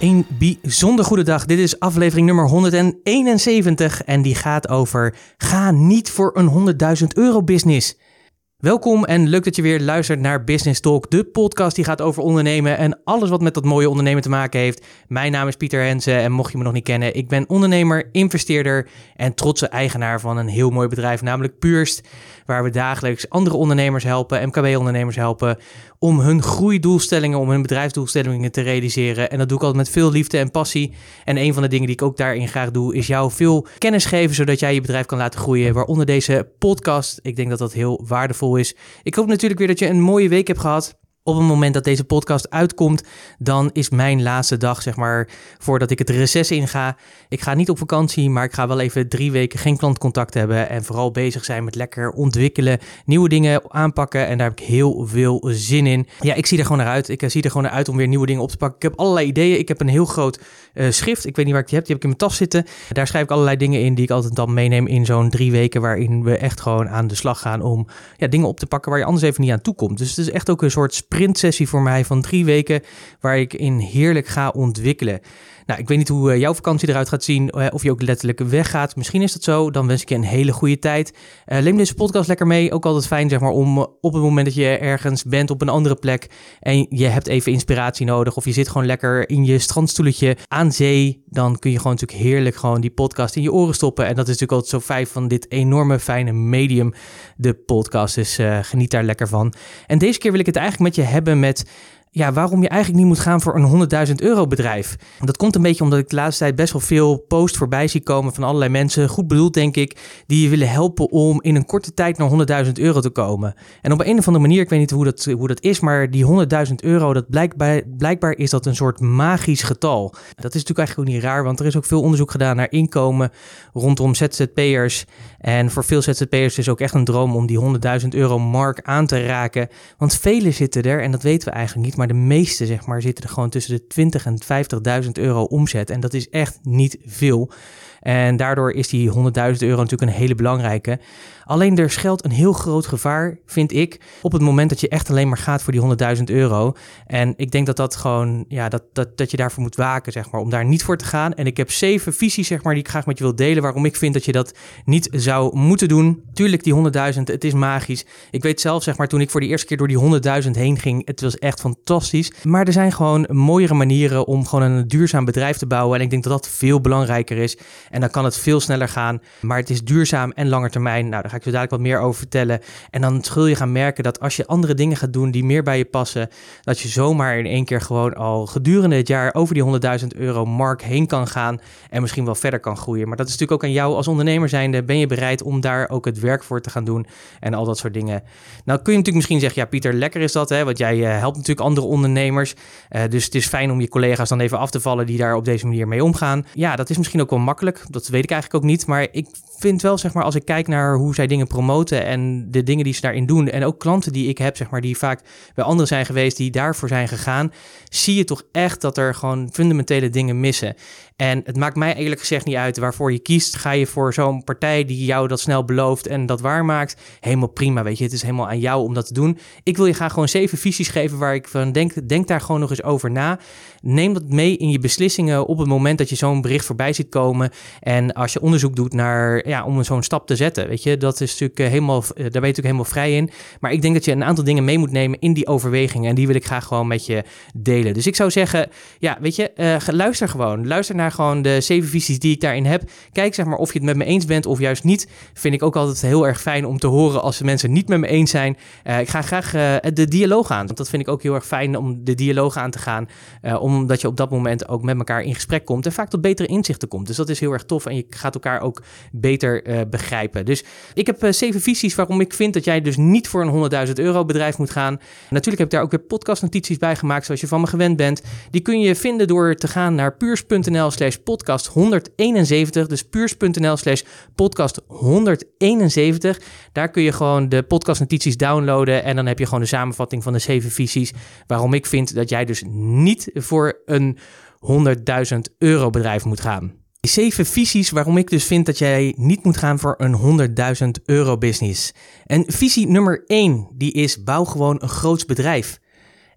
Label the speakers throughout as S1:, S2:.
S1: Een bijzonder goede dag. Dit is aflevering nummer 171 en die gaat over ga niet voor een 100.000 euro business. Welkom en leuk dat je weer luistert naar Business Talk, de podcast die gaat over ondernemen en alles wat met dat mooie ondernemen te maken heeft. Mijn naam is Pieter Hensen en mocht je me nog niet kennen, ik ben ondernemer, investeerder en trotse eigenaar van een heel mooi bedrijf, namelijk Purst, waar we dagelijks andere ondernemers helpen, MKB-ondernemers helpen, om hun groeidoelstellingen, om hun bedrijfsdoelstellingen te realiseren. En dat doe ik altijd met veel liefde en passie. En een van de dingen die ik ook daarin graag doe, is jou veel kennis geven, zodat jij je bedrijf kan laten groeien. Waaronder deze podcast. Ik denk dat dat heel waardevol is. Ik hoop natuurlijk weer dat je een mooie week hebt gehad op het moment dat deze podcast uitkomt, dan is mijn laatste dag, zeg maar, voordat ik het reces inga. Ik ga niet op vakantie, maar ik ga wel even drie weken geen klantcontact hebben. En vooral bezig zijn met lekker ontwikkelen, nieuwe dingen aanpakken. En daar heb ik heel veel zin in. Ja, ik zie er gewoon naar uit. Ik zie er gewoon naar uit om weer nieuwe dingen op te pakken. Ik heb allerlei ideeën. Ik heb een heel groot uh, schrift. Ik weet niet waar ik die heb. Die heb ik in mijn tas zitten. Daar schrijf ik allerlei dingen in die ik altijd dan meeneem in zo'n drie weken. Waarin we echt gewoon aan de slag gaan om ja, dingen op te pakken waar je anders even niet aan toe komt. Dus het is echt ook een soort sprintsessie voor mij van drie weken, waar ik in heerlijk ga ontwikkelen. Nou, ik weet niet hoe eh, jouw vakantie eruit gaat zien, eh, of je ook letterlijk weggaat. Misschien is dat zo, dan wens ik je een hele goede tijd. Uh, deze podcast lekker mee, ook altijd fijn zeg maar om op het moment dat je ergens bent op een andere plek en je hebt even inspiratie nodig of je zit gewoon lekker in je strandstoeletje aan zee, dan kun je gewoon natuurlijk heerlijk gewoon die podcast in je oren stoppen. En dat is natuurlijk altijd zo fijn van dit enorme fijne medium, de podcast. Dus geniet daar lekker van. En deze keer wil ik het eigenlijk met je hebben met ja, waarom je eigenlijk niet moet gaan voor een 100.000 euro bedrijf. Dat komt een beetje omdat ik de laatste tijd best wel veel post voorbij zie komen van allerlei mensen, goed bedoeld denk ik, die je willen helpen om in een korte tijd naar 100.000 euro te komen. En op een of andere manier, ik weet niet hoe dat, hoe dat is, maar die 100.000 euro, dat blijkbaar, blijkbaar is dat een soort magisch getal. Dat is natuurlijk eigenlijk ook niet raar, want er is ook veel onderzoek gedaan naar inkomen rondom ZZP'ers. En voor veel ZZP'ers is ook echt een droom om die 100.000 euro mark aan te raken. Want velen zitten er, en dat weten we eigenlijk niet, maar de meeste zeg maar, zitten er gewoon tussen de 20 en 50.000 euro omzet. En dat is echt niet veel. En daardoor is die 100.000 euro natuurlijk een hele belangrijke. Alleen er schuilt een heel groot gevaar, vind ik, op het moment dat je echt alleen maar gaat voor die 100.000 euro. En ik denk dat dat gewoon, ja, dat, dat, dat je daarvoor moet waken, zeg maar, om daar niet voor te gaan. En ik heb zeven visies, zeg maar, die ik graag met je wil delen, waarom ik vind dat je dat niet zou moeten doen. Tuurlijk, die 100.000, het is magisch. Ik weet zelf, zeg maar, toen ik voor de eerste keer door die 100.000 heen ging, het was echt fantastisch. Maar er zijn gewoon mooiere manieren om gewoon een duurzaam bedrijf te bouwen. En ik denk dat dat veel belangrijker is. En dan kan het veel sneller gaan. Maar het is duurzaam en langer termijn. Nou, daar ga ik zo dadelijk wat meer over vertellen. En dan zul je gaan merken dat als je andere dingen gaat doen die meer bij je passen, dat je zomaar in één keer gewoon al gedurende het jaar over die 100.000 euro mark heen kan gaan. En misschien wel verder kan groeien. Maar dat is natuurlijk ook aan jou als ondernemer zijnde. Ben je bereid om daar ook het werk voor te gaan doen? En al dat soort dingen. Nou kun je natuurlijk misschien zeggen, ja Pieter, lekker is dat. Hè? Want jij uh, helpt natuurlijk andere ondernemers. Uh, dus het is fijn om je collega's dan even af te vallen die daar op deze manier mee omgaan. Ja, dat is misschien ook wel makkelijk. Dat weet ik eigenlijk ook niet. Maar ik vind wel, zeg maar, als ik kijk naar hoe zij dingen promoten en de dingen die ze daarin doen. En ook klanten die ik heb, zeg maar, die vaak bij anderen zijn geweest, die daarvoor zijn gegaan. Zie je toch echt dat er gewoon fundamentele dingen missen. En het maakt mij eerlijk gezegd niet uit waarvoor je kiest. Ga je voor zo'n partij die jou dat snel belooft en dat waarmaakt, helemaal prima, weet je. Het is helemaal aan jou om dat te doen. Ik wil je graag gewoon zeven visies geven waar ik van denk, denk daar gewoon nog eens over na. Neem dat mee in je beslissingen op het moment dat je zo'n bericht voorbij ziet komen. En als je onderzoek doet naar, ja, om zo'n stap te zetten, weet je. Dat is natuurlijk eh, helemaal, eh, daar ben je natuurlijk helemaal vrij in. Maar ik denk dat je een aantal dingen mee moet nemen in die overwegingen. En die wil ik graag gewoon met je delen. Dus ik zou zeggen, ja, weet je, uh, luister gewoon. Luister naar gewoon de zeven visies die ik daarin heb. Kijk zeg maar of je het met me eens bent of juist niet. Vind ik ook altijd heel erg fijn om te horen als de mensen niet met me eens zijn. Ik ga graag de dialoog aan. Want dat vind ik ook heel erg fijn om de dialoog aan te gaan. Uh, omdat je op dat moment ook met elkaar in gesprek komt en vaak tot betere inzichten komt. Dus dat is heel erg tof en je gaat elkaar ook beter uh, begrijpen. Dus ik heb uh, zeven visies waarom ik vind dat jij dus niet voor een 100.000 euro bedrijf moet gaan. Natuurlijk heb ik daar ook weer podcastnotities bij gemaakt, zoals je van me gewend bent. Die kun je vinden door te gaan naar puurs.nl slash podcast 171. Dus puurs.nl slash podcast 171. Daar kun je gewoon de podcastnotities downloaden en dan heb je gewoon de samenvatting van de zeven visies waarom ik vind dat jij dus niet voor een 100.000 euro bedrijf moet gaan. Zeven visies waarom ik dus vind dat jij niet moet gaan voor een 100.000 euro business. En visie nummer 1, die is bouw gewoon een groot bedrijf.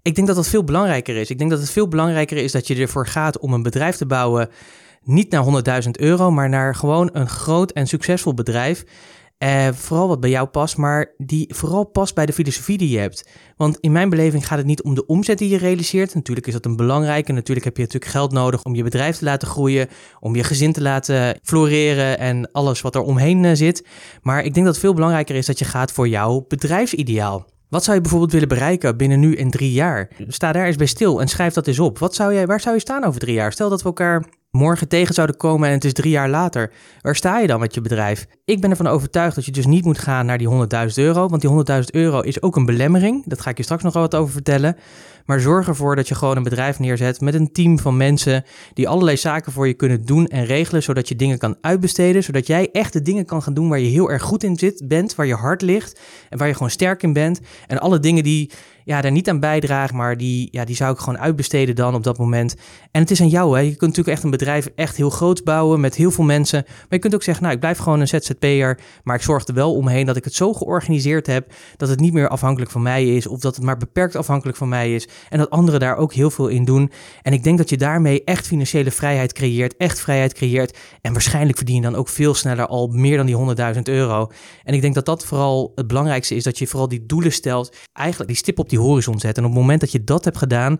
S1: Ik denk dat dat veel belangrijker is. Ik denk dat het veel belangrijker is dat je ervoor gaat om een bedrijf te bouwen, niet naar 100.000 euro, maar naar gewoon een groot en succesvol bedrijf uh, vooral wat bij jou past, maar die vooral past bij de filosofie die je hebt. Want in mijn beleving gaat het niet om de omzet die je realiseert. Natuurlijk is dat een belangrijke. Natuurlijk heb je natuurlijk geld nodig om je bedrijf te laten groeien, om je gezin te laten floreren en alles wat er omheen uh, zit. Maar ik denk dat het veel belangrijker is dat je gaat voor jouw bedrijfsideaal. Wat zou je bijvoorbeeld willen bereiken binnen nu en drie jaar? Sta daar eens bij stil en schrijf dat eens op. Wat zou jij, waar zou je staan over drie jaar? Stel dat we elkaar morgen tegen zouden komen en het is drie jaar later. Waar sta je dan met je bedrijf? Ik ben ervan overtuigd dat je dus niet moet gaan naar die 100.000 euro, want die 100.000 euro is ook een belemmering. Dat ga ik je straks nog wat over vertellen. Maar zorg ervoor dat je gewoon een bedrijf neerzet met een team van mensen die allerlei zaken voor je kunnen doen en regelen, zodat je dingen kan uitbesteden, zodat jij echt de dingen kan gaan doen waar je heel erg goed in zit, bent, waar je hart ligt en waar je gewoon sterk in bent. En alle dingen die ja, daar niet aan bijdragen, maar die, ja, die zou ik gewoon uitbesteden dan op dat moment. En het is aan jou, hè. Je kunt natuurlijk echt een bedrijf echt heel groot bouwen met heel veel mensen. Maar je kunt ook zeggen, nou, ik blijf gewoon een ZZP'er, maar ik zorg er wel omheen dat ik het zo georganiseerd heb dat het niet meer afhankelijk van mij is of dat het maar beperkt afhankelijk van mij is en dat anderen daar ook heel veel in doen. En ik denk dat je daarmee echt financiële vrijheid creëert, echt vrijheid creëert en waarschijnlijk verdien je dan ook veel sneller al meer dan die 100.000 euro. En ik denk dat dat vooral het belangrijkste is, dat je vooral die doelen stelt, eigenlijk die stip op die horizon zet. En op het moment dat je dat hebt gedaan,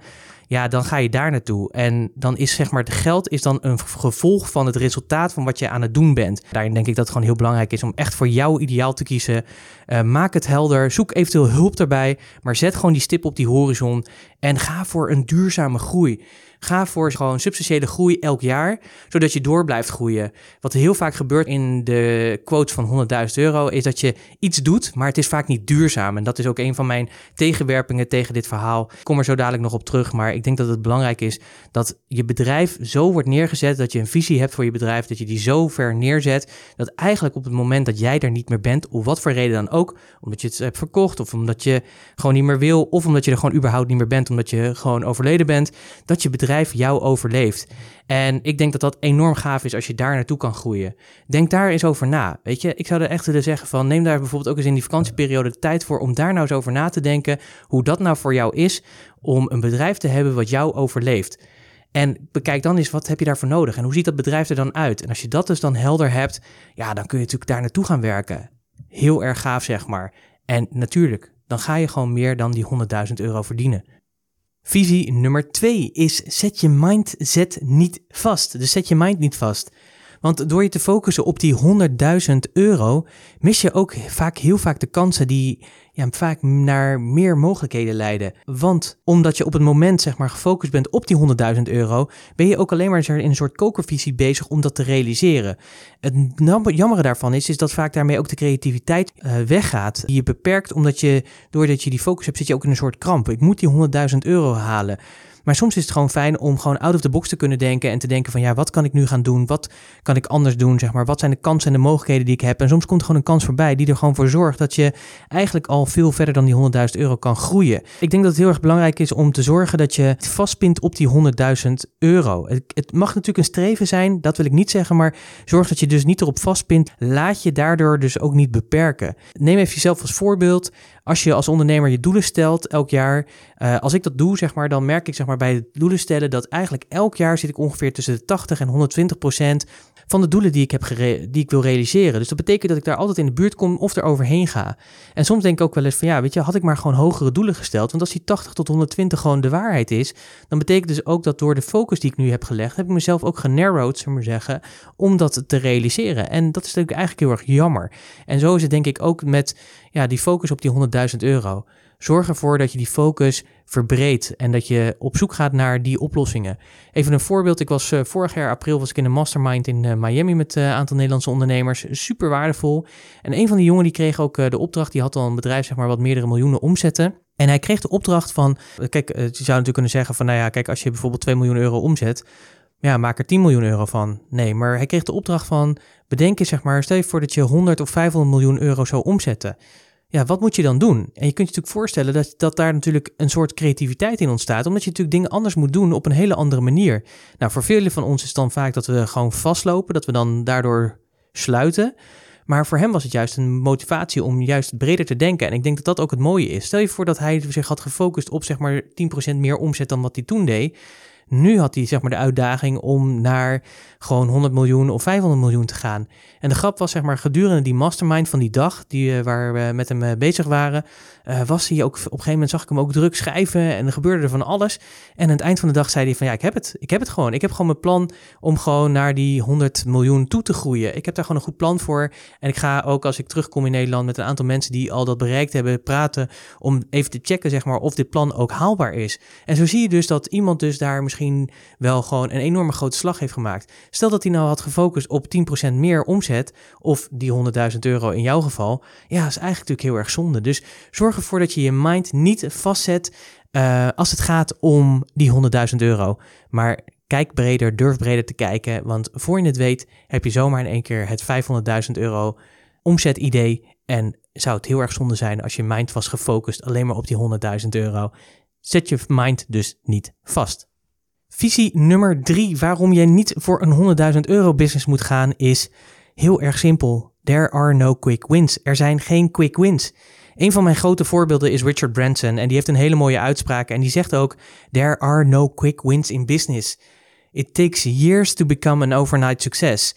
S1: ja, dan ga je daar naartoe. En dan is zeg maar, het geld is dan een gevolg van het resultaat van wat je aan het doen bent. Daarin denk ik dat het gewoon heel belangrijk is om echt voor jouw ideaal te kiezen. Uh, maak het helder, zoek eventueel hulp daarbij, maar zet gewoon die stip op die horizon en ga voor een duurzame groei. Ga voor gewoon substantiële groei elk jaar, zodat je door blijft groeien. Wat heel vaak gebeurt in de quotes van 100.000 euro, is dat je iets doet, maar het is vaak niet duurzaam. En dat is ook een van mijn tegenwerpingen tegen dit verhaal. Ik kom er zo dadelijk nog op terug, maar ik denk dat het belangrijk is dat je bedrijf zo wordt neergezet, dat je een visie hebt voor je bedrijf, dat je die zo ver neerzet, dat eigenlijk op het moment dat jij er niet meer bent, of wat voor reden dan ook, omdat je het hebt verkocht, of omdat je gewoon niet meer wil, of omdat je er gewoon überhaupt niet meer bent, omdat je gewoon overleden bent, dat je bedrijf bedrijf jou overleeft. En ik denk dat dat enorm gaaf is als je daar naartoe kan groeien. Denk daar eens over na. Weet je, ik zou er echt willen zeggen van neem daar bijvoorbeeld ook eens in die vakantieperiode de tijd voor om daar nou eens over na te denken hoe dat nou voor jou is om een bedrijf te hebben wat jou overleeft. En bekijk dan eens wat heb je daarvoor nodig en hoe ziet dat bedrijf er dan uit? En als je dat dus dan helder hebt, ja, dan kun je natuurlijk daar naartoe gaan werken. Heel erg gaaf, zeg maar. En natuurlijk, dan ga je gewoon meer dan die 100.000 euro verdienen. Visie nummer 2 is zet je mindset niet vast. Dus zet je mind niet vast. Want door je te focussen op die 100.000 euro, mis je ook vaak heel vaak de kansen die ja, vaak naar meer mogelijkheden leiden. Want omdat je op het moment zeg maar gefocust bent op die 100.000 euro, ben je ook alleen maar in een soort kokervisie bezig om dat te realiseren. Het jammere daarvan is, is dat vaak daarmee ook de creativiteit uh, weggaat. Die je beperkt omdat je, doordat je die focus hebt, zit je ook in een soort kramp. Ik moet die 100.000 euro halen. Maar soms is het gewoon fijn om gewoon out of the box te kunnen denken en te denken van ja, wat kan ik nu gaan doen? Wat kan ik anders doen? Zeg maar, wat zijn de kansen en de mogelijkheden die ik heb? En soms komt er gewoon een kans voorbij die er gewoon voor zorgt dat je eigenlijk al veel verder dan die 100.000 euro kan groeien. Ik denk dat het heel erg belangrijk is om te zorgen dat je vastpint op die 100.000 euro. Het, het mag natuurlijk een streven zijn, dat wil ik niet zeggen, maar zorg dat je dus niet erop vastpint. Laat je daardoor dus ook niet beperken. Neem even jezelf als voorbeeld. Als je als ondernemer je doelen stelt elk jaar, uh, als ik dat doe, zeg maar, dan merk ik zeg maar, bij het doelen stellen dat eigenlijk elk jaar zit ik ongeveer tussen de 80 en 120 procent van de doelen die ik, heb die ik wil realiseren. Dus dat betekent dat ik daar altijd in de buurt kom of er overheen ga. En soms denk ik ook wel eens van ja, weet je, had ik maar gewoon hogere doelen gesteld. Want als die 80 tot 120 gewoon de waarheid is, dan betekent dus ook dat door de focus die ik nu heb gelegd, heb ik mezelf ook genarrowd, zullen we zeggen, om dat te realiseren. En dat is natuurlijk eigenlijk heel erg jammer. En zo is het denk ik ook met ja, die focus op die 100.000 euro. Zorg ervoor dat je die focus verbreedt en dat je op zoek gaat naar die oplossingen. Even een voorbeeld. Ik was uh, vorig jaar april was ik in een mastermind in uh, Miami met een uh, aantal Nederlandse ondernemers. Super waardevol. En een van die jongen die kreeg ook de opdracht. Die had al een bedrijf zeg maar wat meerdere miljoenen omzetten. En hij kreeg de opdracht van, kijk, je zou natuurlijk kunnen zeggen van, nou ja, kijk, als je bijvoorbeeld 2 miljoen euro omzet, ja, maak er 10 miljoen euro van. Nee, maar hij kreeg de opdracht van, bedenk je zeg maar, stel je voor dat je 100 of 500 miljoen euro zou omzetten ja, wat moet je dan doen? En je kunt je natuurlijk voorstellen dat, dat daar natuurlijk een soort creativiteit in ontstaat, omdat je natuurlijk dingen anders moet doen op een hele andere manier. Nou, voor velen van ons is het dan vaak dat we gewoon vastlopen, dat we dan daardoor sluiten. Maar voor hem was het juist een motivatie om juist breder te denken. En ik denk dat dat ook het mooie is. Stel je voor dat hij zich had gefocust op zeg maar 10% meer omzet dan wat hij toen deed. Nu had hij zeg maar de uitdaging om naar gewoon 100 miljoen of 500 miljoen te gaan. En de grap was zeg maar gedurende die mastermind van die dag, die, uh, waar we met hem uh, bezig waren, uh, was hij ook op een gegeven moment zag ik hem ook druk schrijven en er gebeurde er van alles. En aan het eind van de dag zei hij van ja, ik heb het. Ik heb het gewoon. Ik heb gewoon mijn plan om gewoon naar die 100 miljoen toe te groeien. Ik heb daar gewoon een goed plan voor. En ik ga ook als ik terugkom in Nederland met een aantal mensen die al dat bereikt hebben, praten om even te checken zeg maar of dit plan ook haalbaar is. En zo zie je dus dat iemand dus daar misschien wel gewoon een enorme grote slag heeft gemaakt. Stel dat hij nou had gefocust op 10% meer omzet, of die 100.000 euro in jouw geval, ja, is eigenlijk natuurlijk heel erg zonde. Dus zorg ervoor dat je je mind niet vastzet uh, als het gaat om die 100.000 euro. Maar kijk breder, durf breder te kijken, want voor je het weet heb je zomaar in één keer het 500.000 euro omzet idee en zou het heel erg zonde zijn als je mind was gefocust alleen maar op die 100.000 euro. Zet je mind dus niet vast. Visie nummer drie, waarom je niet voor een 100.000 euro business moet gaan, is heel erg simpel. There are no quick wins. Er zijn geen quick wins. Een van mijn grote voorbeelden is Richard Branson en die heeft een hele mooie uitspraak en die zegt ook: There are no quick wins in business. It takes years to become an overnight success.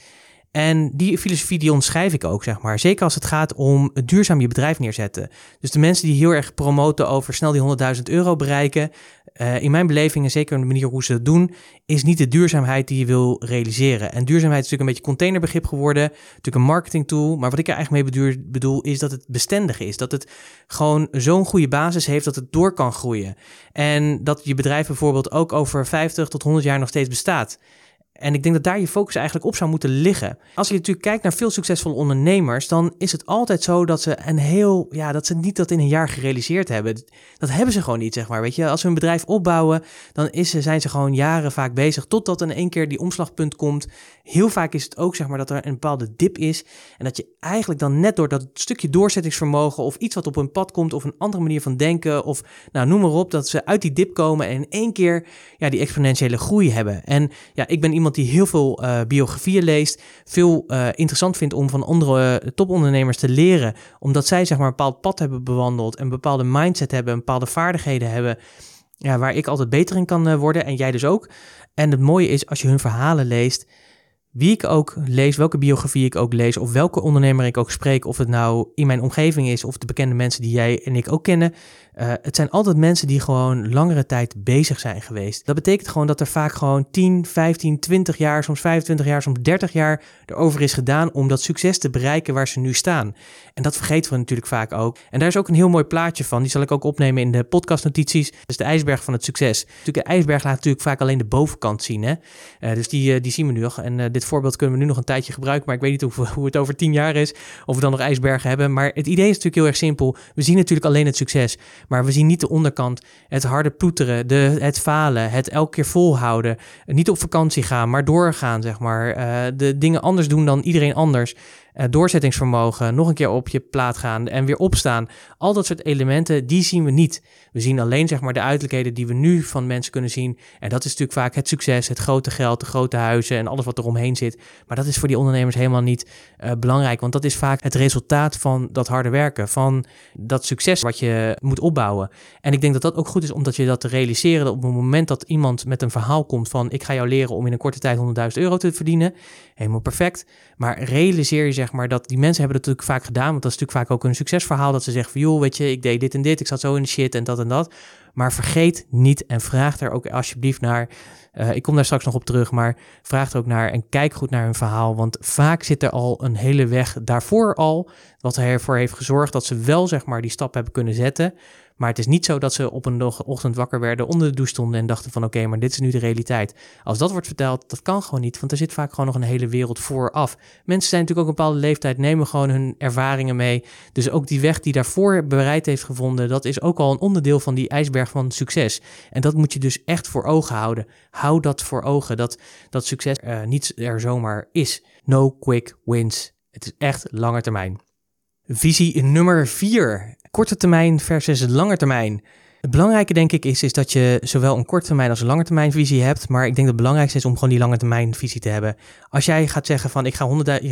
S1: En die filosofie die omschrijf ik ook, zeg maar. Zeker als het gaat om duurzaam je bedrijf neerzetten. Dus de mensen die heel erg promoten over snel die 100.000 euro bereiken. Uh, in mijn beleving, en zeker de manier hoe ze dat doen, is niet de duurzaamheid die je wil realiseren. En duurzaamheid is natuurlijk een beetje containerbegrip geworden. Natuurlijk een marketing tool. Maar wat ik er eigenlijk mee bedoel, is dat het bestendig is. Dat het gewoon zo'n goede basis heeft dat het door kan groeien. En dat je bedrijf bijvoorbeeld ook over 50 tot 100 jaar nog steeds bestaat. En ik denk dat daar je focus eigenlijk op zou moeten liggen. Als je natuurlijk kijkt naar veel succesvolle ondernemers, dan is het altijd zo dat ze een heel, ja, dat ze niet dat in een jaar gerealiseerd hebben. Dat hebben ze gewoon niet, zeg maar. Weet je, als ze een bedrijf opbouwen, dan is, zijn ze gewoon jaren vaak bezig, totdat in één keer die omslagpunt komt. Heel vaak is het ook, zeg maar, dat er een bepaalde dip is. En dat je eigenlijk dan net door dat stukje doorzettingsvermogen of iets wat op hun pad komt, of een andere manier van denken, of nou, noem maar op, dat ze uit die dip komen en in één keer ja, die exponentiële groei hebben. En ja, ik ben iemand die heel veel uh, biografieën leest, veel uh, interessant vindt om van andere uh, topondernemers te leren, omdat zij zeg maar een bepaald pad hebben bewandeld, een bepaalde mindset hebben, een bepaalde vaardigheden hebben, ja, waar ik altijd beter in kan worden en jij dus ook. En het mooie is als je hun verhalen leest, wie ik ook lees, welke biografie ik ook lees, of welke ondernemer ik ook spreek, of het nou in mijn omgeving is, of de bekende mensen die jij en ik ook kennen, uh, het zijn altijd mensen die gewoon langere tijd bezig zijn geweest. Dat betekent gewoon dat er vaak gewoon 10, 15, 20 jaar, soms 25 jaar, soms 30 jaar erover is gedaan om dat succes te bereiken waar ze nu staan. En dat vergeten we natuurlijk vaak ook. En daar is ook een heel mooi plaatje van. Die zal ik ook opnemen in de podcastnotities. Dat is de ijsberg van het succes. Natuurlijk, de ijsberg laat natuurlijk vaak alleen de bovenkant zien. Hè? Uh, dus die, uh, die zien we nu nog. En dit voorbeeld kunnen we nu nog een tijdje gebruiken. Maar ik weet niet hoe, hoe het over 10 jaar is. Of we dan nog ijsbergen hebben. Maar het idee is natuurlijk heel erg simpel. We zien natuurlijk alleen het succes. Maar we zien niet de onderkant, het harde ploeteren, de, het falen, het elke keer volhouden. Niet op vakantie gaan, maar doorgaan, zeg maar. Uh, de dingen anders doen dan iedereen anders uh, doorzettingsvermogen, nog een keer op je plaat gaan en weer opstaan. Al dat soort elementen, die zien we niet. We zien alleen zeg maar de uiterlijkheden die we nu van mensen kunnen zien. En dat is natuurlijk vaak het succes, het grote geld, de grote huizen en alles wat er omheen zit. Maar dat is voor die ondernemers helemaal niet uh, belangrijk, want dat is vaak het resultaat van dat harde werken, van dat succes wat je moet opbouwen. En ik denk dat dat ook goed is omdat je dat te realiseren dat op het moment dat iemand met een verhaal komt van ik ga jou leren om in een korte tijd 100.000 euro te verdienen, helemaal perfect. Maar realiseer je zeg maar, dat die mensen hebben dat natuurlijk vaak gedaan. Want dat is natuurlijk vaak ook een succesverhaal. Dat ze zeggen van, joh, weet je, ik deed dit en dit. Ik zat zo in de shit en dat en dat. Maar vergeet niet en vraag er ook alsjeblieft naar. Uh, ik kom daar straks nog op terug, maar vraag er ook naar en kijk goed naar hun verhaal. Want vaak zit er al een hele weg daarvoor al, wat ervoor heeft gezorgd dat ze wel zeg maar die stap hebben kunnen zetten. Maar het is niet zo dat ze op een ochtend wakker werden, onder de douche stonden en dachten van oké, maar dit is nu de realiteit. Als dat wordt verteld, dat kan gewoon niet, want er zit vaak gewoon nog een hele wereld vooraf. Mensen zijn natuurlijk ook een bepaalde leeftijd, nemen gewoon hun ervaringen mee. Dus ook die weg die daarvoor bereid heeft gevonden, dat is ook al een onderdeel van die ijsberg van succes. En dat moet je dus echt voor ogen houden. Hou dat voor ogen, dat, dat succes uh, niet er zomaar is. No quick wins. Het is echt lange termijn. Visie nummer 4 korte termijn versus lange termijn. Het belangrijke denk ik is, is dat je zowel een korte termijn als een lange termijn visie hebt. Maar ik denk dat het belangrijkste is om gewoon die lange termijn visie te hebben. Als jij gaat zeggen van ik ga 100.000,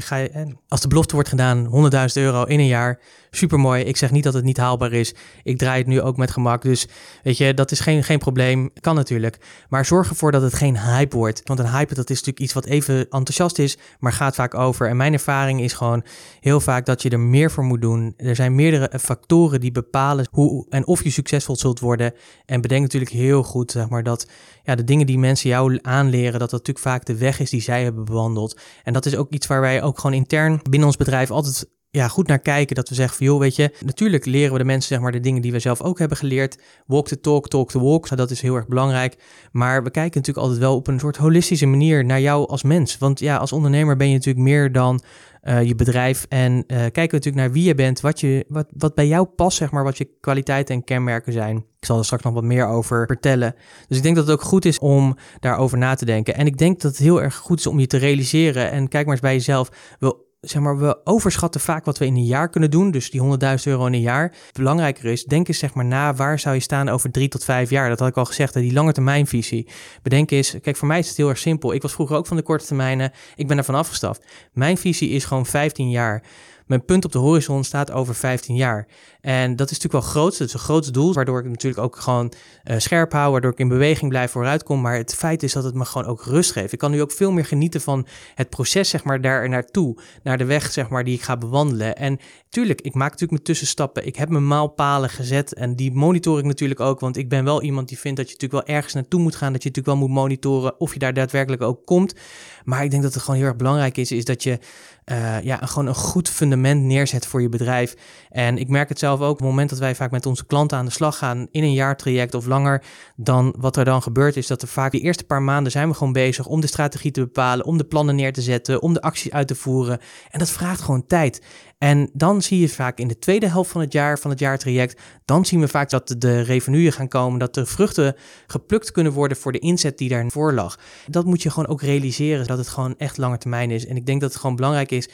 S1: als de belofte wordt gedaan 100.000 euro in een jaar, super mooi. Ik zeg niet dat het niet haalbaar is. Ik draai het nu ook met gemak. Dus weet je, dat is geen, geen probleem. Kan natuurlijk. Maar zorg ervoor dat het geen hype wordt. Want een hype dat is natuurlijk iets wat even enthousiast is, maar gaat vaak over. En mijn ervaring is gewoon heel vaak dat je er meer voor moet doen. Er zijn meerdere factoren die bepalen hoe en of je succesvol zult worden. En bedenk natuurlijk heel goed zeg maar, dat ja, de dingen die mensen jou aanleren, dat dat natuurlijk vaak de weg is die zij hebben bewandeld. En dat is ook iets waar wij ook gewoon intern binnen ons bedrijf altijd ja, goed naar kijken. Dat we zeggen van joh, weet je, natuurlijk leren we de mensen zeg maar de dingen die we zelf ook hebben geleerd. Walk the talk, talk the walk. Nou, dat is heel erg belangrijk. Maar we kijken natuurlijk altijd wel op een soort holistische manier naar jou als mens. Want ja, als ondernemer ben je natuurlijk meer dan uh, je bedrijf. En uh, kijken we natuurlijk naar wie je bent, wat, je, wat, wat bij jou past, zeg maar, wat je kwaliteiten en kenmerken zijn. Ik zal er straks nog wat meer over vertellen. Dus ik denk dat het ook goed is om daarover na te denken. En ik denk dat het heel erg goed is om je te realiseren. En kijk maar eens bij jezelf. We zeg maar, we overschatten vaak wat we in een jaar kunnen doen. Dus die 100.000 euro in een jaar. Belangrijker is, denk eens zeg maar na, waar zou je staan over drie tot vijf jaar? Dat had ik al gezegd, die lange termijnvisie. Bedenk eens, kijk, voor mij is het heel erg simpel. Ik was vroeger ook van de korte termijnen. Ik ben ervan afgestaft. Mijn visie is gewoon 15 jaar. Mijn punt op de horizon staat over 15 jaar. En dat is natuurlijk wel groot. Dat is een groot doel, waardoor ik natuurlijk ook gewoon uh, scherp hou, waardoor ik in beweging blijf vooruitkom. Maar het feit is dat het me gewoon ook rust geeft. Ik kan nu ook veel meer genieten van het proces, zeg maar, daar naartoe. Naar de weg, zeg maar, die ik ga bewandelen. En tuurlijk, ik maak natuurlijk mijn tussenstappen. Ik heb mijn maalpalen gezet en die monitor ik natuurlijk ook. Want ik ben wel iemand die vindt dat je natuurlijk wel ergens naartoe moet gaan. Dat je natuurlijk wel moet monitoren of je daar daadwerkelijk ook komt. Maar ik denk dat het gewoon heel erg belangrijk is, is dat je uh, ja, gewoon een goed fundament neerzet voor je bedrijf. En ik merk het zelf ook op het moment dat wij vaak met onze klanten aan de slag gaan in een jaartraject of langer, dan wat er dan gebeurt is dat er vaak de eerste paar maanden zijn we gewoon bezig om de strategie te bepalen, om de plannen neer te zetten, om de acties uit te voeren. En dat vraagt gewoon tijd. En dan zie je vaak in de tweede helft van het jaar, van het jaartraject, dan zien we vaak dat de revenuen gaan komen, dat de vruchten geplukt kunnen worden voor de inzet die daarvoor lag. Dat moet je gewoon ook realiseren, dat het gewoon echt lange termijn is. En ik denk dat het gewoon belangrijk is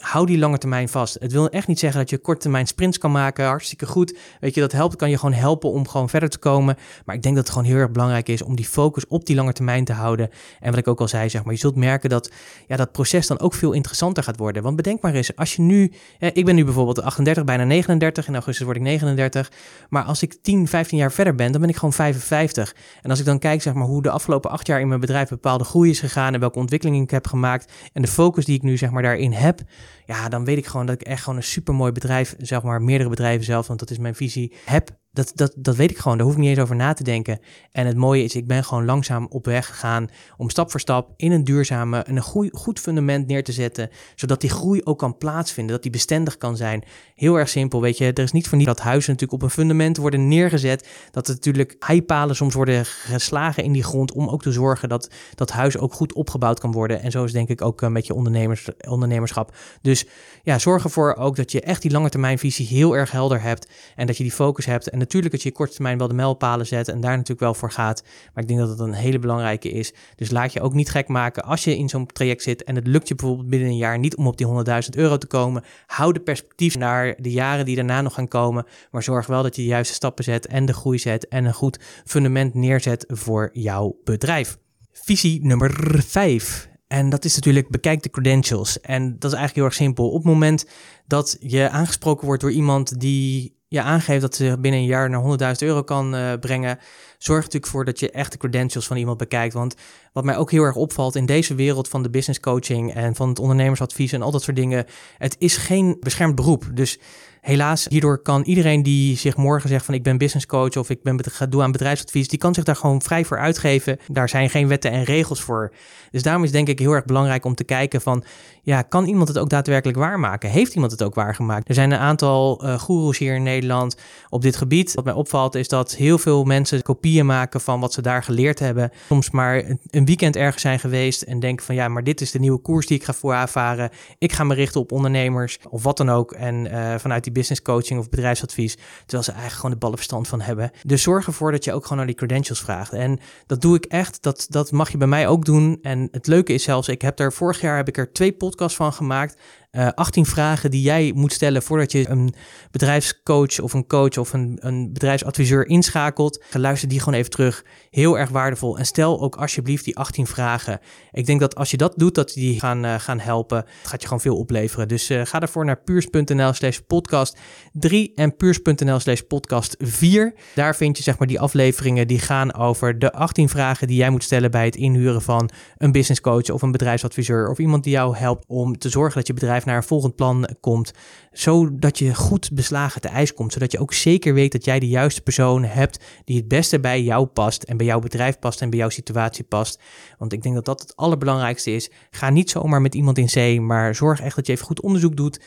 S1: hou die lange termijn vast. Het wil echt niet zeggen dat je korte termijn sprints kan maken. Hartstikke goed. Weet je, dat helpt. Kan je gewoon helpen om gewoon verder te komen. Maar ik denk dat het gewoon heel erg belangrijk is om die focus op die lange termijn te houden. En wat ik ook al zei, zeg maar, je zult merken dat ja, dat proces dan ook veel interessanter gaat worden. Want bedenk maar eens, als je nu, ik ben nu bijvoorbeeld 38, bijna 39. In augustus word ik 39. Maar als ik 10, 15 jaar verder ben, dan ben ik gewoon 55. En als ik dan kijk, zeg maar, hoe de afgelopen acht jaar in mijn bedrijf bepaalde groei is gegaan en welke ontwikkelingen ik heb gemaakt en de focus die ik nu, zeg maar, daarin heb ja, dan weet ik gewoon dat ik echt gewoon een supermooi bedrijf, zeg maar meerdere bedrijven zelf, want dat is mijn visie, heb dat, dat, dat weet ik gewoon. Daar hoef ik niet eens over na te denken. En het mooie is, ik ben gewoon langzaam op weg gegaan om stap voor stap in een duurzame, een goed, goed fundament neer te zetten. Zodat die groei ook kan plaatsvinden, dat die bestendig kan zijn. Heel erg simpel, weet je. Er is niet voor niet dat huizen natuurlijk op een fundament worden neergezet. Dat er natuurlijk heipalen soms worden geslagen in die grond om ook te zorgen dat dat huis ook goed opgebouwd kan worden. En zo is denk ik ook met je ondernemers, ondernemerschap. Dus ja, zorg ervoor ook dat je echt die lange termijn visie heel erg helder hebt. En dat je die focus hebt. En natuurlijk dat je korte termijn wel de mijlpalen zet en daar natuurlijk wel voor gaat. Maar ik denk dat het een hele belangrijke is. Dus laat je ook niet gek maken als je in zo'n traject zit en het lukt je bijvoorbeeld binnen een jaar niet om op die 100.000 euro te komen. Hou de perspectief naar de jaren die daarna nog gaan komen. Maar zorg wel dat je de juiste stappen zet en de groei zet en een goed fundament neerzet voor jouw bedrijf. Visie nummer 5. En dat is natuurlijk bekijk de credentials. En dat is eigenlijk heel erg simpel. Op het moment dat je aangesproken wordt door iemand die je aangeeft dat ze binnen een jaar naar 100.000 euro kan uh, brengen, zorg natuurlijk voor dat je echt de credentials van iemand bekijkt. Want wat mij ook heel erg opvalt in deze wereld van de business coaching en van het ondernemersadvies en al dat soort dingen, het is geen beschermd beroep. Dus helaas, hierdoor kan iedereen die zich morgen zegt van ik ben business coach of ik ben ga doen aan bedrijfsadvies, die kan zich daar gewoon vrij voor uitgeven. Daar zijn geen wetten en regels voor. Dus daarom is denk ik heel erg belangrijk om te kijken van ja, kan iemand het ook daadwerkelijk waarmaken? Heeft iemand het ook waargemaakt? Er zijn een aantal uh, goeroes hier in Nederland op dit gebied. Wat mij opvalt is dat heel veel mensen kopieën maken van wat ze daar geleerd hebben. Soms maar een weekend ergens zijn geweest en denken van ja, maar dit is de nieuwe koers die ik ga voorafvaren. Ik ga me richten op ondernemers of wat dan ook. En uh, vanuit die business coaching of bedrijfsadvies, terwijl ze eigenlijk gewoon de ballenverstand van hebben. Dus zorg ervoor dat je ook gewoon naar die credentials vraagt. En dat doe ik echt. Dat, dat mag je bij mij ook doen. En het leuke is zelfs, ik heb er vorig jaar heb ik er twee podcasts van gemaakt. Uh, eh, 18 vragen die jij moet stellen voordat je een bedrijfscoach of een coach of een, een bedrijfsadviseur inschakelt. Luister die gewoon even terug. Heel erg waardevol. En stel ook alsjeblieft die 18 vragen. Ik denk dat als je dat doet, dat die gaan, uh, gaan helpen. Het gaat je gewoon veel opleveren. Dus uh, ga daarvoor naar puurs.nl slash podcast 3 en puurs.nl slash podcast 4. Daar vind je zeg maar die afleveringen die gaan over de 18 vragen die jij moet stellen bij het inhuren van een business coach of een bedrijfsadviseur of iemand die jou helpt om te zorgen dat je bedrijf naar een volgend plan komt. Zodat je goed beslagen te ijs komt. Zodat je ook zeker weet dat jij de juiste persoon hebt die het beste bij jou past. En bij jouw bedrijf past en bij jouw situatie past. Want ik denk dat dat het allerbelangrijkste is. Ga niet zomaar met iemand in zee, maar zorg echt dat je even goed onderzoek doet.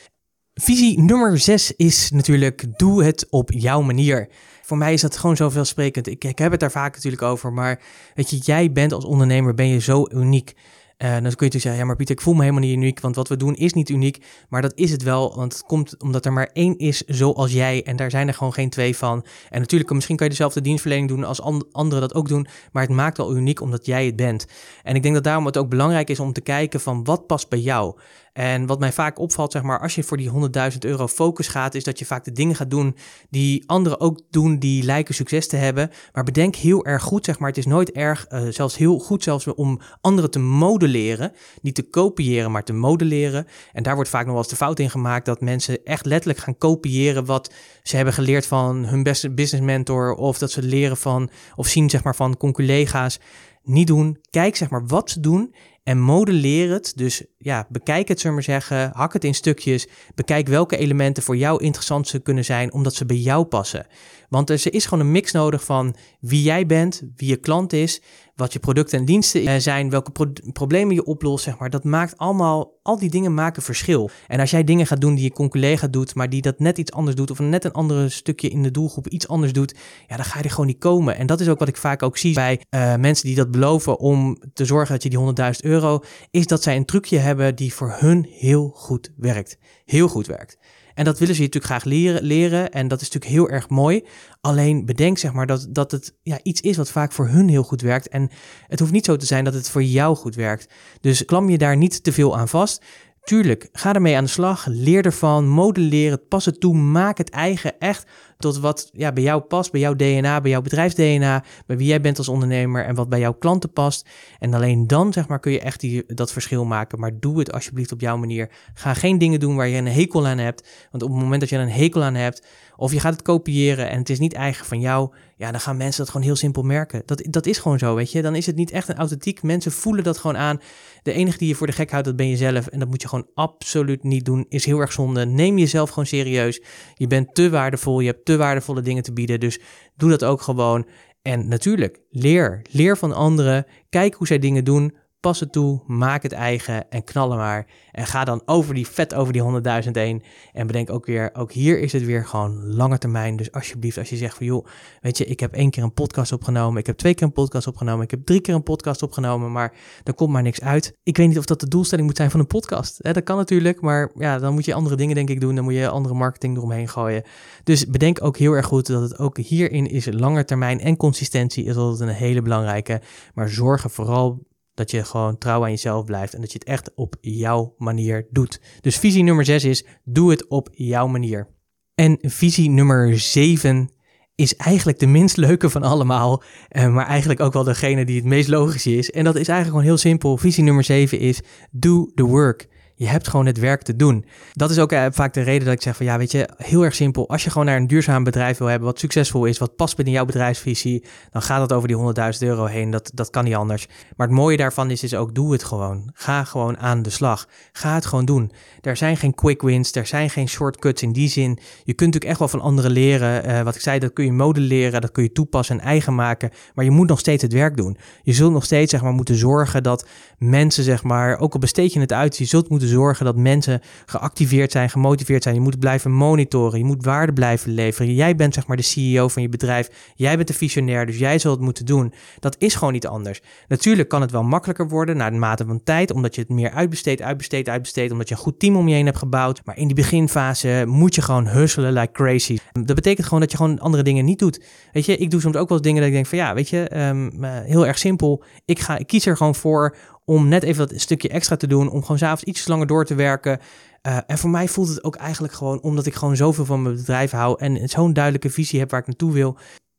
S1: Visie nummer 6 is natuurlijk: doe het op jouw manier. Voor mij is dat gewoon zo veelsprekend. Ik, ik heb het daar vaak natuurlijk over, maar weet je, jij bent als ondernemer ben je zo uniek. Uh, dan kun je natuurlijk zeggen, ja maar Pieter, ik voel me helemaal niet uniek, want wat we doen is niet uniek. Maar dat is het wel, want het komt omdat er maar één is zoals jij en daar zijn er gewoon geen twee van. En natuurlijk, misschien kan je dezelfde dienstverlening doen als anderen dat ook doen, maar het maakt wel uniek omdat jij het bent. En ik denk dat daarom het ook belangrijk is om te kijken van wat past bij jou. En wat mij vaak opvalt, zeg maar, als je voor die 100.000 euro focus gaat, is dat je vaak de dingen gaat doen die anderen ook doen, die lijken succes te hebben. Maar bedenk heel erg goed, zeg maar, het is nooit erg, uh, zelfs heel goed zelfs om anderen te modelleren. Niet te kopiëren, maar te modelleren. En daar wordt vaak nog wel eens de fout in gemaakt dat mensen echt letterlijk gaan kopiëren wat ze hebben geleerd van hun beste business mentor. Of dat ze leren van, of zien, zeg maar, van conculega's. Niet doen. Kijk, zeg maar, wat ze doen en modelleer het. Dus ja, bekijk het, zullen we zeggen. Hak het in stukjes. Bekijk welke elementen voor jou interessant kunnen zijn, omdat ze bij jou passen. Want er is gewoon een mix nodig van wie jij bent, wie je klant is, wat je producten en diensten zijn, welke problemen je oplost, zeg maar. Dat maakt allemaal, al die dingen maken verschil. En als jij dingen gaat doen die je collega doet, maar die dat net iets anders doet, of net een ander stukje in de doelgroep iets anders doet, ja, dan ga je er gewoon niet komen. En dat is ook wat ik vaak ook zie bij uh, mensen die dat beloven om te zorgen dat je die 100.000 euro, is dat zij een trucje hebben die voor hun heel goed werkt. Heel goed werkt. En dat willen ze je natuurlijk graag leren, leren. En dat is natuurlijk heel erg mooi. Alleen bedenk zeg maar dat, dat het ja, iets is wat vaak voor hun heel goed werkt. En het hoeft niet zo te zijn dat het voor jou goed werkt. Dus klam je daar niet te veel aan vast. Tuurlijk, ga ermee aan de slag, leer ervan, modelleer het, pas het toe, maak het eigen echt tot wat ja, bij jou past, bij jouw DNA, bij jouw bedrijfs-DNA, bij wie jij bent als ondernemer en wat bij jouw klanten past. En alleen dan zeg maar kun je echt die, dat verschil maken, maar doe het alsjeblieft op jouw manier. Ga geen dingen doen waar je een hekel aan hebt, want op het moment dat je een hekel aan hebt, of je gaat het kopiëren en het is niet eigen van jou, ja, dan gaan mensen dat gewoon heel simpel merken. Dat, dat is gewoon zo, weet je. Dan is het niet echt een authentiek. Mensen voelen dat gewoon aan. De enige die je voor de gek houdt, dat ben je zelf. En dat moet je gewoon absoluut niet doen. Is heel erg zonde. Neem jezelf gewoon serieus. Je bent te waardevol. Je hebt te waardevolle dingen te bieden. Dus doe dat ook gewoon. En natuurlijk, leer. Leer van anderen. Kijk hoe zij dingen doen. Pas het toe, maak het eigen en knallen maar. En ga dan over die vet over die 100.000 heen. En bedenk ook weer, ook hier is het weer gewoon lange termijn. Dus alsjeblieft, als je zegt van joh, weet je, ik heb één keer een podcast opgenomen. Ik heb twee keer een podcast opgenomen. Ik heb drie keer een podcast opgenomen. Maar er komt maar niks uit. Ik weet niet of dat de doelstelling moet zijn van een podcast. dat kan natuurlijk, maar ja, dan moet je andere dingen denk ik doen. Dan moet je andere marketing eromheen gooien. Dus bedenk ook heel erg goed dat het ook hierin is lange termijn en consistentie is altijd een hele belangrijke. Maar zorg er vooral dat je gewoon trouw aan jezelf blijft en dat je het echt op jouw manier doet. Dus visie nummer 6 is: doe het op jouw manier. En visie nummer 7 is eigenlijk de minst leuke van allemaal, eh, maar eigenlijk ook wel degene die het meest logisch is. En dat is eigenlijk gewoon heel simpel. Visie nummer 7 is: do the work. Je hebt gewoon het werk te doen. Dat is ook eh, vaak de reden dat ik zeg van ja, weet je, heel erg simpel. Als je gewoon naar een duurzaam bedrijf wil hebben, wat succesvol is, wat past binnen jouw bedrijfsvisie, dan gaat het over die 100.000 euro heen. Dat, dat kan niet anders. Maar het mooie daarvan is, is ook doe het gewoon. Ga gewoon aan de slag. Ga het gewoon doen. Er zijn geen quick wins, er zijn geen shortcuts in die zin. Je kunt natuurlijk echt wel van anderen leren. Eh, wat ik zei, dat kun je modelleren, dat kun je toepassen en eigen maken. Maar je moet nog steeds het werk doen. Je zult nog steeds zeg maar, moeten zorgen dat mensen, zeg maar, ook al besteed je het uit, je zult moeten zorgen dat mensen geactiveerd zijn, gemotiveerd zijn. Je moet blijven monitoren, je moet waarde blijven leveren. Jij bent zeg maar de CEO van je bedrijf, jij bent de visionair, dus jij zult het moeten doen. Dat is gewoon niet anders. Natuurlijk kan het wel makkelijker worden naar de mate van tijd, omdat je het meer uitbesteedt, uitbesteedt, uitbesteedt, omdat je een goed team om je heen hebt gebouwd. Maar in die beginfase moet je gewoon hustelen like crazy. Dat betekent gewoon dat je gewoon andere dingen niet doet. Weet je, ik doe soms ook wel dingen dat ik denk van ja, weet je, um, heel erg simpel. Ik, ga, ik kies er gewoon voor om net even dat stukje extra te doen, om gewoon s'avonds iets langer door te werken. Uh, en voor mij voelt het ook eigenlijk gewoon omdat ik gewoon zoveel van mijn bedrijf hou en zo'n duidelijke visie heb waar ik naartoe wil.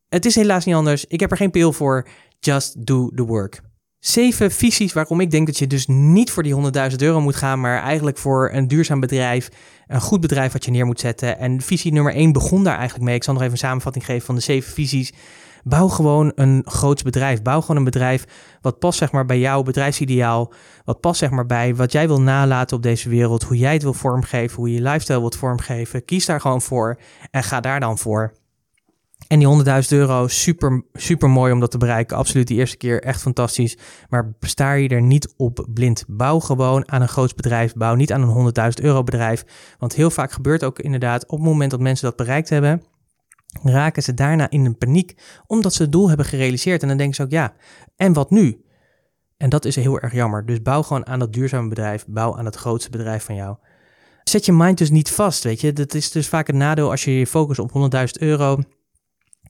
S1: Het is helaas niet anders. Ik heb er geen pil voor. Just do the work. Zeven visies waarom ik denk dat je dus niet voor die 100.000 euro moet gaan, maar eigenlijk voor een duurzaam bedrijf, een goed bedrijf wat je neer moet zetten. En visie nummer 1 begon daar eigenlijk mee. Ik zal nog even een samenvatting geven van de zeven visies. Bouw gewoon een groot bedrijf. Bouw gewoon een bedrijf wat past zeg maar bij jouw bedrijfsideaal. Wat past zeg maar bij wat jij wil nalaten op deze wereld. Hoe jij het wil vormgeven. Hoe je je lifestyle wilt vormgeven. Kies daar gewoon voor en ga daar dan voor. En die 100.000 euro, super, super mooi om dat te bereiken. Absoluut, die eerste keer echt fantastisch. Maar sta je er niet op blind. Bouw gewoon aan een groot bedrijf. Bouw niet aan een 100.000 euro bedrijf. Want heel vaak gebeurt ook inderdaad op het moment dat mensen dat bereikt hebben raken ze daarna in een paniek, omdat ze het doel hebben gerealiseerd. En dan denken ze ook, ja, en wat nu? En dat is heel erg jammer. Dus bouw gewoon aan dat duurzame bedrijf, bouw aan het grootste bedrijf van jou. Zet je mind dus niet vast, weet je. Dat is dus vaak het nadeel als je je focust op 100.000 euro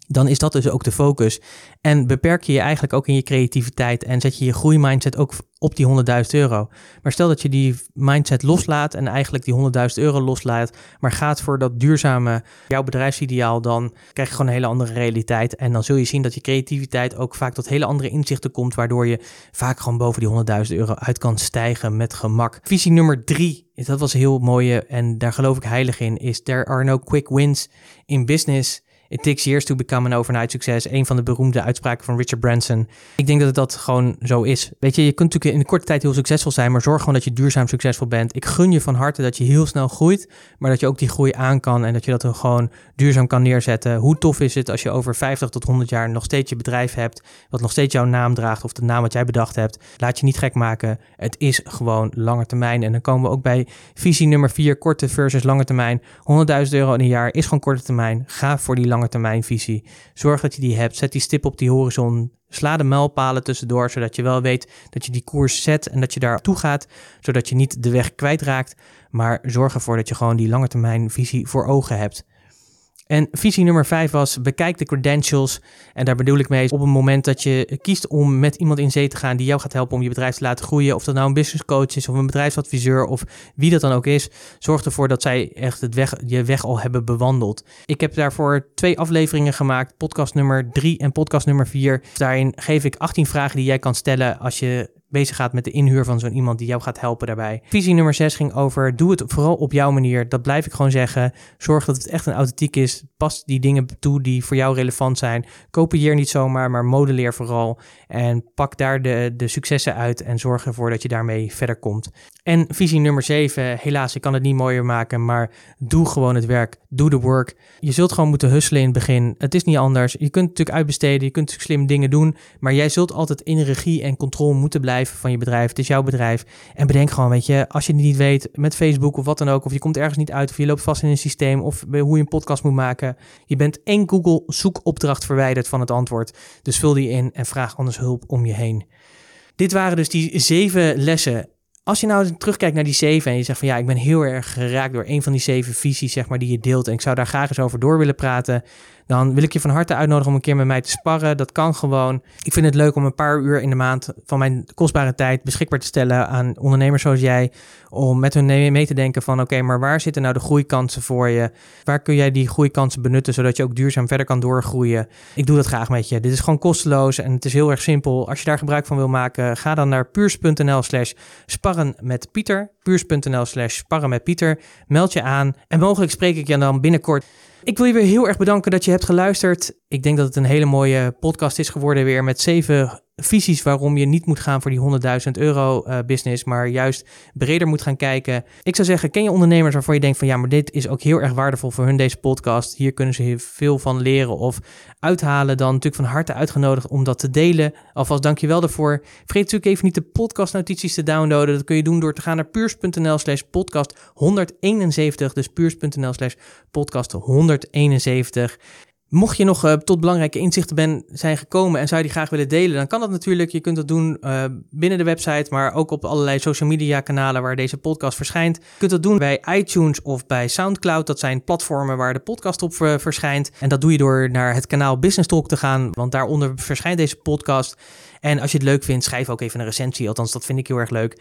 S1: dan is dat dus ook de focus. En beperk je je eigenlijk ook in je creativiteit en zet je je groeimindset ook op die 100.000 euro. Maar stel dat je die mindset loslaat en eigenlijk die 100.000 euro loslaat, maar gaat voor dat duurzame, jouw bedrijfsideaal, dan krijg je gewoon een hele andere realiteit. En dan zul je zien dat je creativiteit ook vaak tot hele andere inzichten komt, waardoor je vaak gewoon boven die 100.000 euro uit kan stijgen met gemak. Visie nummer drie, dat was heel mooie en daar geloof ik heilig in, is there are no quick wins in business. It takes years to become an overnight success. Een van de beroemde uitspraken van Richard Branson. Ik denk dat dat gewoon zo is. Weet je, je kunt natuurlijk in de korte tijd heel succesvol zijn, maar zorg gewoon dat je duurzaam succesvol bent. Ik gun je van harte dat je heel snel groeit, maar dat je ook die groei aan kan en dat je dat er gewoon duurzaam kan neerzetten. Hoe tof is het als je over 50 tot 100 jaar nog steeds je bedrijf hebt, wat nog steeds jouw naam draagt of de naam wat jij bedacht hebt. Laat je niet gek maken. Het is gewoon lange termijn. En dan komen we ook bij visie nummer 4, korte versus lange termijn. 100.000 euro in een jaar is gewoon korte termijn. Ga voor die lange termijn visie. Zorg dat je die hebt. Zet die stip op die horizon. Sla de mijlpalen tussendoor, zodat je wel weet dat je die koers zet en dat je daar toe gaat, zodat je niet de weg kwijtraakt. Maar zorg ervoor dat je gewoon die lange termijn visie voor ogen hebt. En visie nummer 5 was: bekijk de credentials. En daar bedoel ik mee op het moment dat je kiest om met iemand in zee te gaan die jou gaat helpen om je bedrijf te laten groeien. Of dat nou een business coach is of een bedrijfsadviseur of wie dat dan ook is. Zorg ervoor dat zij echt het weg, je weg al hebben bewandeld. Ik heb daarvoor twee afleveringen gemaakt: podcast nummer 3 en podcast nummer 4. Daarin geef ik 18 vragen die jij kan stellen als je bezig gaat met de inhuur van zo'n iemand die jou gaat helpen daarbij. Visie nummer 6 ging over doe het vooral op jouw manier. Dat blijf ik gewoon zeggen. Zorg dat het echt een authentiek is. Pas die dingen toe die voor jou relevant zijn. Kopieer niet zomaar, maar modelleer vooral. En pak daar de, de successen uit en zorg ervoor dat je daarmee verder komt. En visie nummer 7, helaas, ik kan het niet mooier maken, maar doe gewoon het werk. Doe de work. Je zult gewoon moeten hustelen in het begin. Het is niet anders. Je kunt natuurlijk uitbesteden, je kunt slim dingen doen, maar jij zult altijd in regie en controle moeten blijven van je bedrijf. Het is jouw bedrijf. En bedenk gewoon, weet je, als je het niet weet met Facebook of wat dan ook, of je komt ergens niet uit, of je loopt vast in een systeem, of hoe je een podcast moet maken, je bent één Google zoekopdracht verwijderd van het antwoord. Dus vul die in en vraag anders hulp om je heen. Dit waren dus die zeven lessen als je nou terugkijkt naar die zeven en je zegt van ja, ik ben heel erg geraakt door een van die zeven visies, zeg maar, die je deelt. En ik zou daar graag eens over door willen praten. Dan wil ik je van harte uitnodigen om een keer met mij te sparren. Dat kan gewoon. Ik vind het leuk om een paar uur in de maand van mijn kostbare tijd beschikbaar te stellen aan ondernemers zoals jij. Om met hun mee te denken van oké, maar waar zitten nou de groeikansen voor je? Waar kun jij die groeikansen benutten zodat je ook duurzaam verder kan doorgroeien? Ik doe dat graag met je. Dit is gewoon kosteloos en het is heel erg simpel. Als je daar gebruik van wil maken, ga dan naar puurs.nl slash sparren met Pieter. puurs.nl slash sparren met Pieter. Meld je aan en mogelijk spreek ik je dan binnenkort. Ik wil je weer heel erg bedanken dat je hebt geluisterd. Ik denk dat het een hele mooie podcast is geworden weer met zeven visies waarom je niet moet gaan voor die 100.000 euro uh, business, maar juist breder moet gaan kijken. Ik zou zeggen, ken je ondernemers waarvan je denkt van ja, maar dit is ook heel erg waardevol voor hun deze podcast. Hier kunnen ze veel van leren of uithalen. Dan natuurlijk van harte uitgenodigd om dat te delen. Alvast dankjewel daarvoor. Vergeet natuurlijk even niet de podcastnotities te downloaden. Dat kun je doen door te gaan naar puurs.nl slash podcast 171. Dus puurs.nl slash podcast 171. Mocht je nog uh, tot belangrijke inzichten ben, zijn gekomen en zou je die graag willen delen, dan kan dat natuurlijk. Je kunt dat doen uh, binnen de website, maar ook op allerlei social media kanalen waar deze podcast verschijnt. Je kunt dat doen bij iTunes of bij SoundCloud. Dat zijn platformen waar de podcast op uh, verschijnt. En dat doe je door naar het kanaal Business Talk te gaan, want daaronder verschijnt deze podcast. En als je het leuk vindt, schrijf ook even een recensie. Althans, dat vind ik heel erg leuk.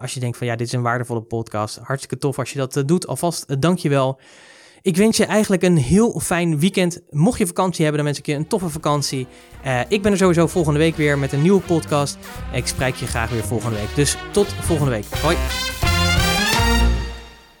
S1: als je denkt van ja, dit is een waardevolle podcast. Hartstikke tof als je dat doet. Alvast dank je wel. Ik wens je eigenlijk een heel fijn weekend. Mocht je vakantie hebben, dan wens ik je een toffe vakantie. Uh, ik ben er sowieso volgende week weer met een nieuwe podcast. Ik spreek je graag weer volgende week. Dus tot volgende week. Hoi.